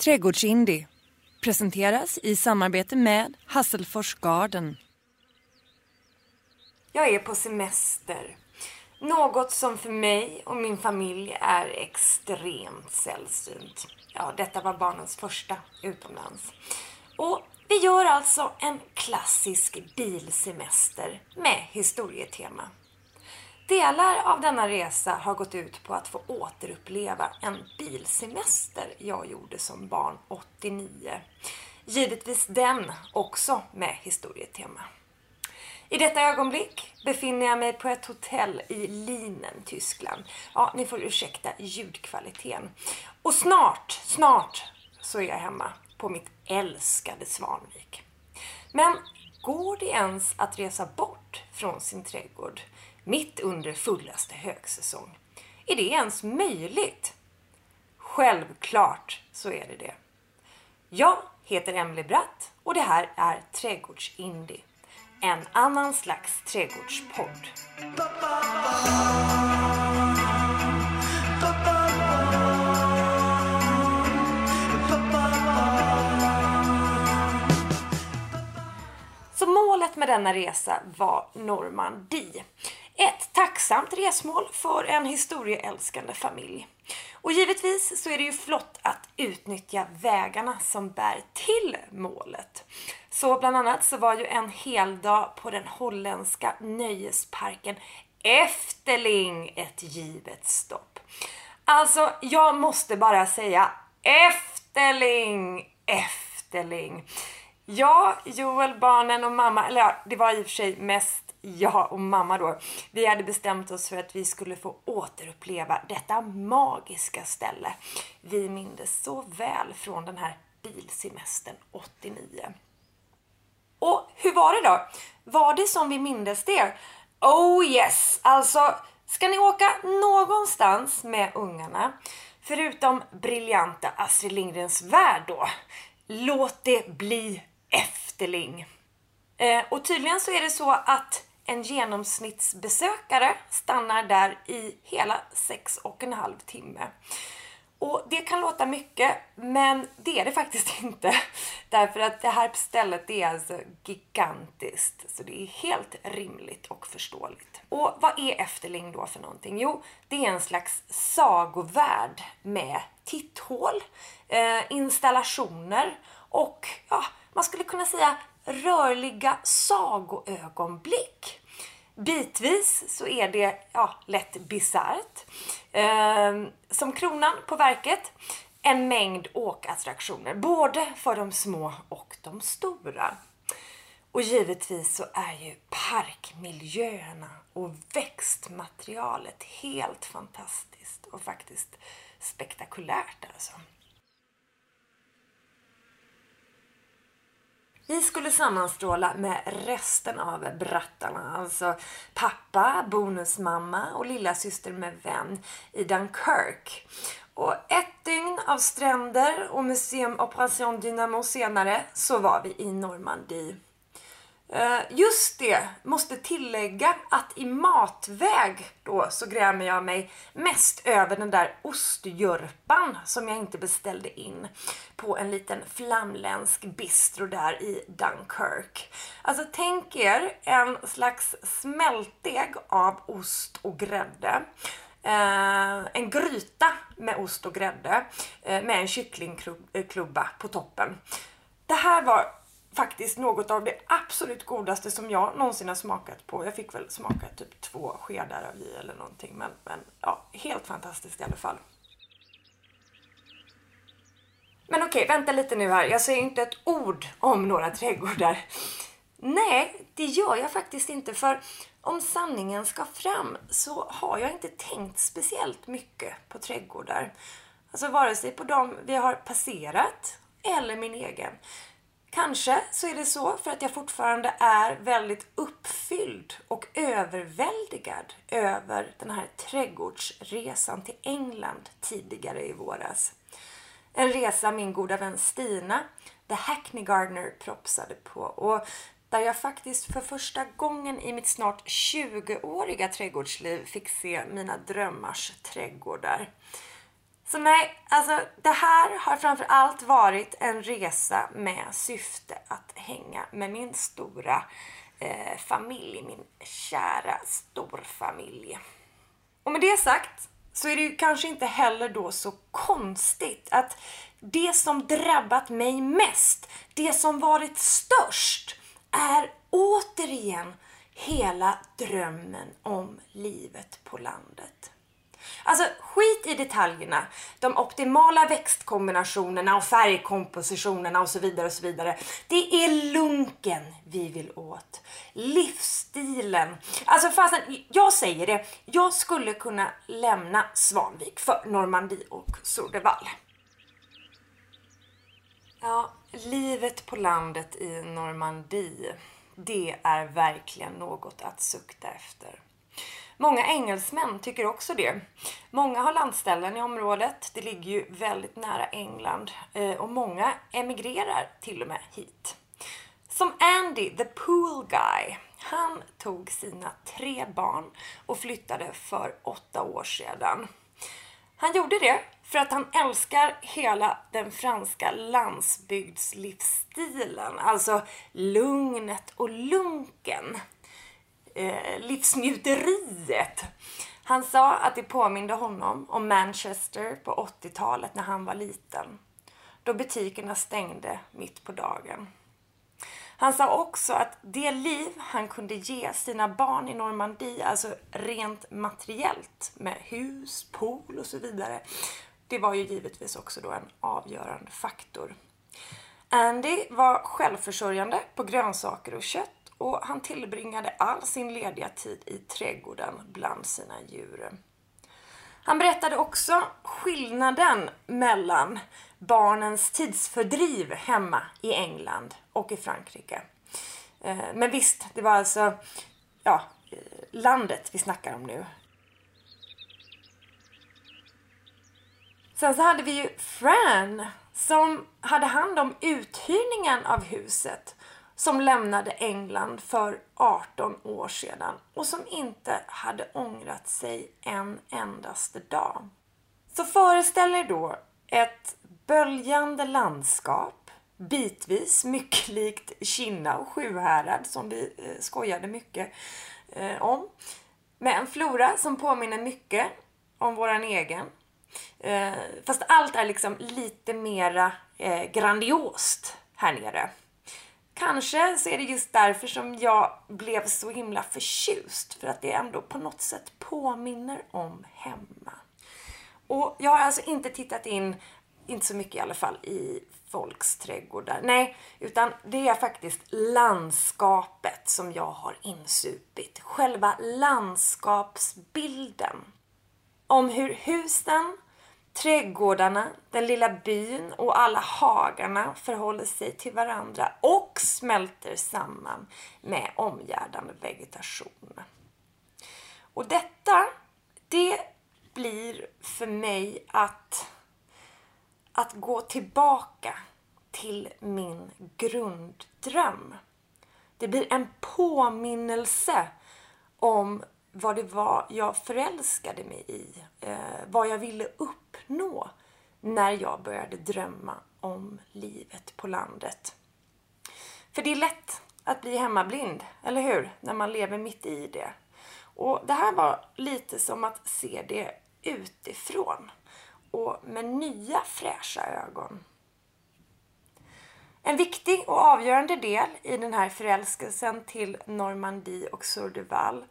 Trädgårdsindie presenteras i samarbete med Hasselfors Garden. Jag är på semester. Något som för mig och min familj är extremt sällsynt. Ja, detta var barnens första utomlands. Och vi gör alltså en klassisk bilsemester med historietema. Delar av denna resa har gått ut på att få återuppleva en bilsemester jag gjorde som barn 89. Givetvis den också med historietema. I detta ögonblick befinner jag mig på ett hotell i Linen, Tyskland. Ja, ni får ursäkta ljudkvaliteten. Och snart, snart så är jag hemma på mitt älskade Svanvik. Men går det ens att resa bort från sin trädgård mitt under fullaste högsäsong? Är det ens möjligt? Självklart så är det det. Jag heter Emily Bratt och det här är Trädgårdsindie. En annan slags trädgårdspodd. Så målet med denna resa var Normandie. Ett tacksamt resmål för en historieälskande familj. Och givetvis så är det ju flott att utnyttja vägarna som bär till målet. Så bland annat så var ju en hel dag på den holländska nöjesparken Efteling ett givet stopp. Alltså, jag måste bara säga Efteling, Efteling. Ja, Joel, barnen och mamma, eller ja, det var i och för sig mest jag och mamma då, vi hade bestämt oss för att vi skulle få återuppleva detta magiska ställe. Vi mindes så väl från den här bilsemestern 89. Och hur var det då? Var det som vi mindes det? Oh yes! Alltså, ska ni åka någonstans med ungarna, förutom briljanta Astrid Lindgrens Värld då, låt det bli Efterling. Eh, och tydligen så är det så att en genomsnittsbesökare stannar där i hela sex och en halv timme. Och det kan låta mycket, men det är det faktiskt inte. Därför att det här stället är alltså gigantiskt. Så det är helt rimligt och förståeligt. Och vad är Efterling då för någonting? Jo, det är en slags sagovärld med titthål, eh, installationer och ja, man skulle kunna säga rörliga sagoögonblick. Bitvis så är det ja, lätt bisarrt. Ehm, som kronan på verket en mängd åkattraktioner, både för de små och de stora. Och givetvis så är ju parkmiljöerna och växtmaterialet helt fantastiskt och faktiskt spektakulärt alltså. Vi skulle sammanstråla med resten av brattarna, alltså pappa, bonusmamma och lilla syster med vän i Dunkirk. Och ett dygn av stränder och Museum Operation Dynamo senare så var vi i Normandie. Eh, just det, måste tillägga att i matväg då så grämer jag mig mest över den där ostjörpan som jag inte beställde in på en liten flamländsk bistro där i Dunkirk. Alltså tänk er en slags smältdeg av ost och grädde. Eh, en gryta med ost och grädde eh, med en kycklingklubba på toppen. Det här var faktiskt något av det absolut godaste som jag någonsin har smakat på. Jag fick väl smaka typ två skedar av i eller någonting. Men, men ja, helt fantastiskt i alla fall. Men okej, vänta lite nu här. Jag säger inte ett ord om några trädgårdar. Nej, det gör jag faktiskt inte. För om sanningen ska fram så har jag inte tänkt speciellt mycket på trädgårdar. Alltså vare sig på dem vi har passerat eller min egen. Kanske så är det så för att jag fortfarande är väldigt uppfylld och överväldigad över den här trädgårdsresan till England tidigare i våras. En resa min goda vän Stina, The Hackney Gardener, propsade på och där jag faktiskt för första gången i mitt snart 20-åriga trädgårdsliv fick se mina drömmars trädgårdar. Så nej, alltså det här har framför allt varit en resa med syfte att hänga med min stora eh, familj, min kära storfamilj. Och med det sagt så är det ju kanske inte heller då så konstigt att det som drabbat mig mest, det som varit störst, är återigen hela drömmen om livet på landet. Alltså skit i detaljerna, de optimala växtkombinationerna och färgkompositionerna och så vidare och så vidare. Det är lunken vi vill åt. Livsstilen. Alltså fastän, jag säger det, jag skulle kunna lämna Svanvik för Normandie och Sourdevall. Ja, livet på landet i Normandie, det är verkligen något att sukta efter. Många engelsmän tycker också det. Många har landställen i området. Det ligger ju väldigt nära England eh, och många emigrerar till och med hit. Som Andy, the pool guy. Han tog sina tre barn och flyttade för åtta år sedan. Han gjorde det för att han älskar hela den franska landsbygdslivsstilen. Alltså lugnet och lunken eh, livsnjuteriet. Han sa att det påminde honom om Manchester på 80-talet när han var liten. Då butikerna stängde mitt på dagen. Han sa också att det liv han kunde ge sina barn i Normandie, alltså rent materiellt med hus, pool och så vidare, det var ju givetvis också då en avgörande faktor. Andy var självförsörjande på grönsaker och kött och han tillbringade all sin lediga tid i trädgården bland sina djur. Han berättade också skillnaden mellan barnens tidsfördriv hemma i England och i Frankrike. Eh, men visst, det var alltså ja, landet vi snackar om nu. Sen så hade vi ju Fran som hade hand om uthyrningen av huset som lämnade England för 18 år sedan och som inte hade ångrat sig en endaste dag. Så föreställ er då ett böljande landskap, bitvis mycket likt Kinna och Sjuhärad som vi eh, skojade mycket eh, om. Med en flora som påminner mycket om våran egen. Eh, fast allt är liksom lite mera grandiost här nere. Kanske så är det just därför som jag blev så himla förtjust. För att det ändå på något sätt påminner om hemma. Och jag har alltså inte tittat in, inte så mycket i alla fall, i folks trädgårdar. Nej, utan det är faktiskt landskapet som jag har insupit. Själva landskapsbilden. Om hur husen Trädgårdarna, den lilla byn och alla hagarna förhåller sig till varandra och smälter samman med omgärdande vegetation. Och detta, det blir för mig att, att gå tillbaka till min grunddröm. Det blir en påminnelse om vad det var jag förälskade mig i. Eh, vad jag ville uppnå när jag började drömma om livet på landet. För det är lätt att bli hemmablind, eller hur? När man lever mitt i det. Och det här var lite som att se det utifrån och med nya fräscha ögon. En viktig och avgörande del i den här förälskelsen till Normandie och Surdeval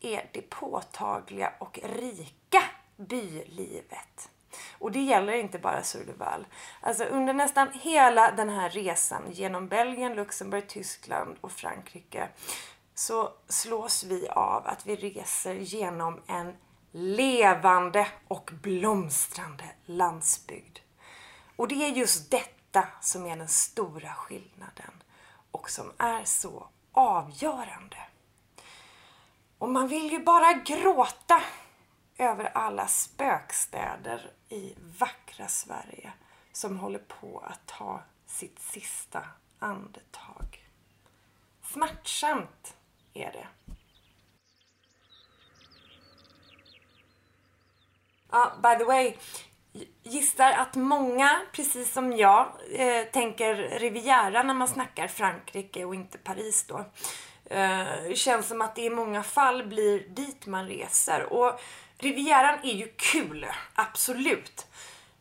är det påtagliga och rika bylivet. Och det gäller inte bara Surdeval. Alltså under nästan hela den här resan genom Belgien, Luxemburg, Tyskland och Frankrike så slås vi av att vi reser genom en levande och blomstrande landsbygd. Och det är just detta som är den stora skillnaden och som är så avgörande. Och man vill ju bara gråta över alla spökstäder i vackra Sverige som håller på att ta sitt sista andetag. Smärtsamt är det. Ja, by the way. gissar att många, precis som jag, eh, tänker Riviera när man snackar Frankrike och inte Paris då. Eh, det känns som att det i många fall blir dit man reser. Och Rivieran är ju kul, absolut.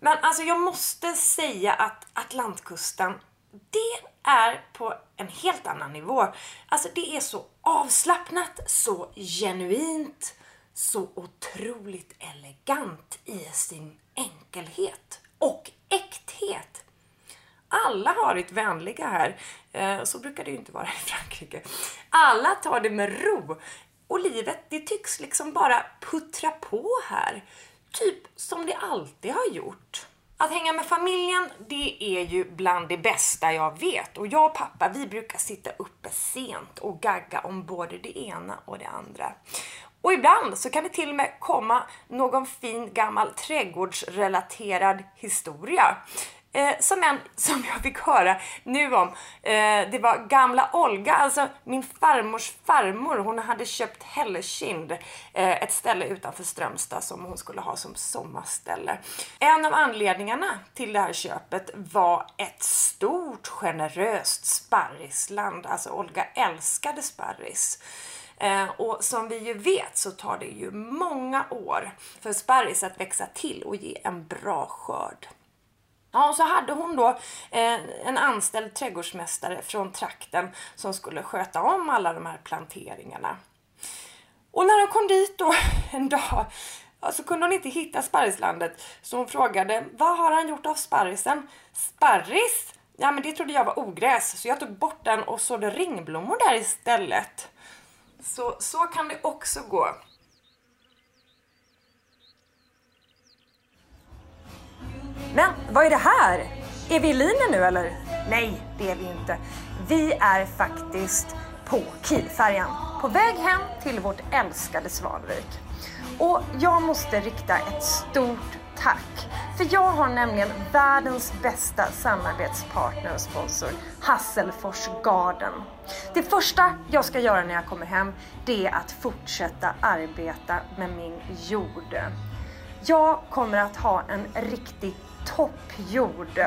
Men alltså jag måste säga att Atlantkusten, det är på en helt annan nivå. Alltså det är så avslappnat, så genuint, så otroligt elegant i sin enkelhet och äkthet. Alla har varit vänliga här. Eh, så brukar det ju inte vara i Frankrike. Alla tar det med ro. Och livet, det tycks liksom bara puttra på här. Typ som det alltid har gjort. Att hänga med familjen, det är ju bland det bästa jag vet. Och jag och pappa, vi brukar sitta uppe sent och gagga om både det ena och det andra. Och ibland så kan det till och med komma någon fin gammal trädgårdsrelaterad historia. Eh, som en som jag fick höra nu om. Eh, det var gamla Olga, alltså min farmors farmor. Hon hade köpt Hällekind, eh, ett ställe utanför Strömstad som hon skulle ha som sommarställe. En av anledningarna till det här köpet var ett stort generöst sparrisland. Alltså Olga älskade sparris. Eh, och som vi ju vet så tar det ju många år för sparris att växa till och ge en bra skörd. Ja, och så hade hon då eh, en anställd trädgårdsmästare från trakten som skulle sköta om alla de här planteringarna. Och när hon kom dit då en dag så kunde hon inte hitta sparrislandet så hon frågade vad har han gjort av sparrisen? Sparris? Ja men det trodde jag var ogräs så jag tog bort den och sådde ringblommor där istället. Så, så kan det också gå. Men vad är det här? Är vi i linjen nu eller? Nej, det är vi inte. Vi är faktiskt på Kielfärjan. På väg hem till vårt älskade Svalvik. Och jag måste rikta ett stort tack. För jag har nämligen världens bästa samarbetspartner och sponsor, Hasselfors Garden. Det första jag ska göra när jag kommer hem, det är att fortsätta arbeta med min jord. Jag kommer att ha en riktig toppjord.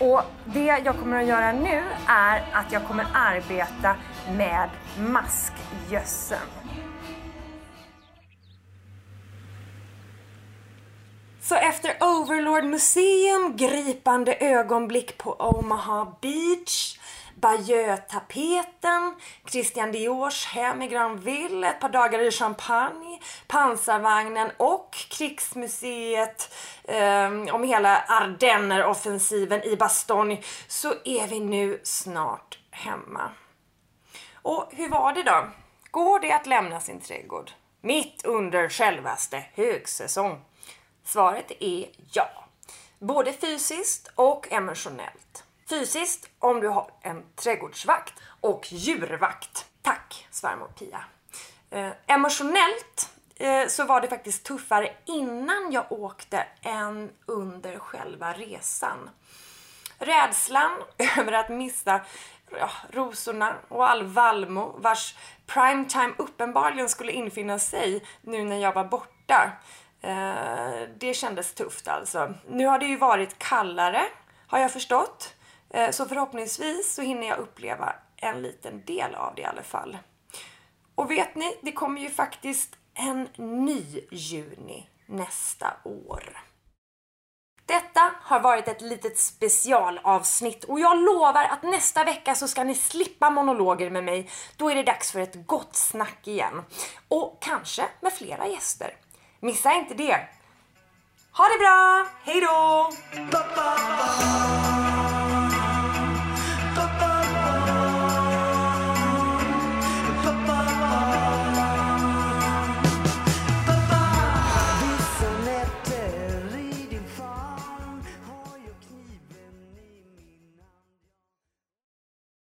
Och det jag kommer att göra nu är att jag kommer arbeta med maskgödseln. Så efter Overlord Museum, gripande ögonblick på Omaha Beach, Bayeux-tapeten, Christian Diors hem i Granville, ett par dagar i Champagne, pansarvagnen och krigsmuseet eh, om hela Ardenner-offensiven i Bastogne så är vi nu snart hemma. Och hur var det då? Går det att lämna sin trädgård? Mitt under självaste högsäsong? Svaret är ja. Både fysiskt och emotionellt. Fysiskt om du har en trädgårdsvakt och djurvakt. Tack svärmor Pia. Eh, emotionellt eh, så var det faktiskt tuffare innan jag åkte än under själva resan. Rädslan över att missa ja, rosorna och all vallmo vars primetime uppenbarligen skulle infinna sig nu när jag var borta. Eh, det kändes tufft alltså. Nu har det ju varit kallare har jag förstått. Eh, så förhoppningsvis så hinner jag uppleva en liten del av det i alla fall. Och vet ni, det kommer ju faktiskt en ny juni nästa år. Detta har varit ett litet specialavsnitt och jag lovar att nästa vecka så ska ni slippa monologer med mig. Då är det dags för ett gott snack igen. Och kanske med flera gäster. Missa inte det! Ha det bra! Hejdå!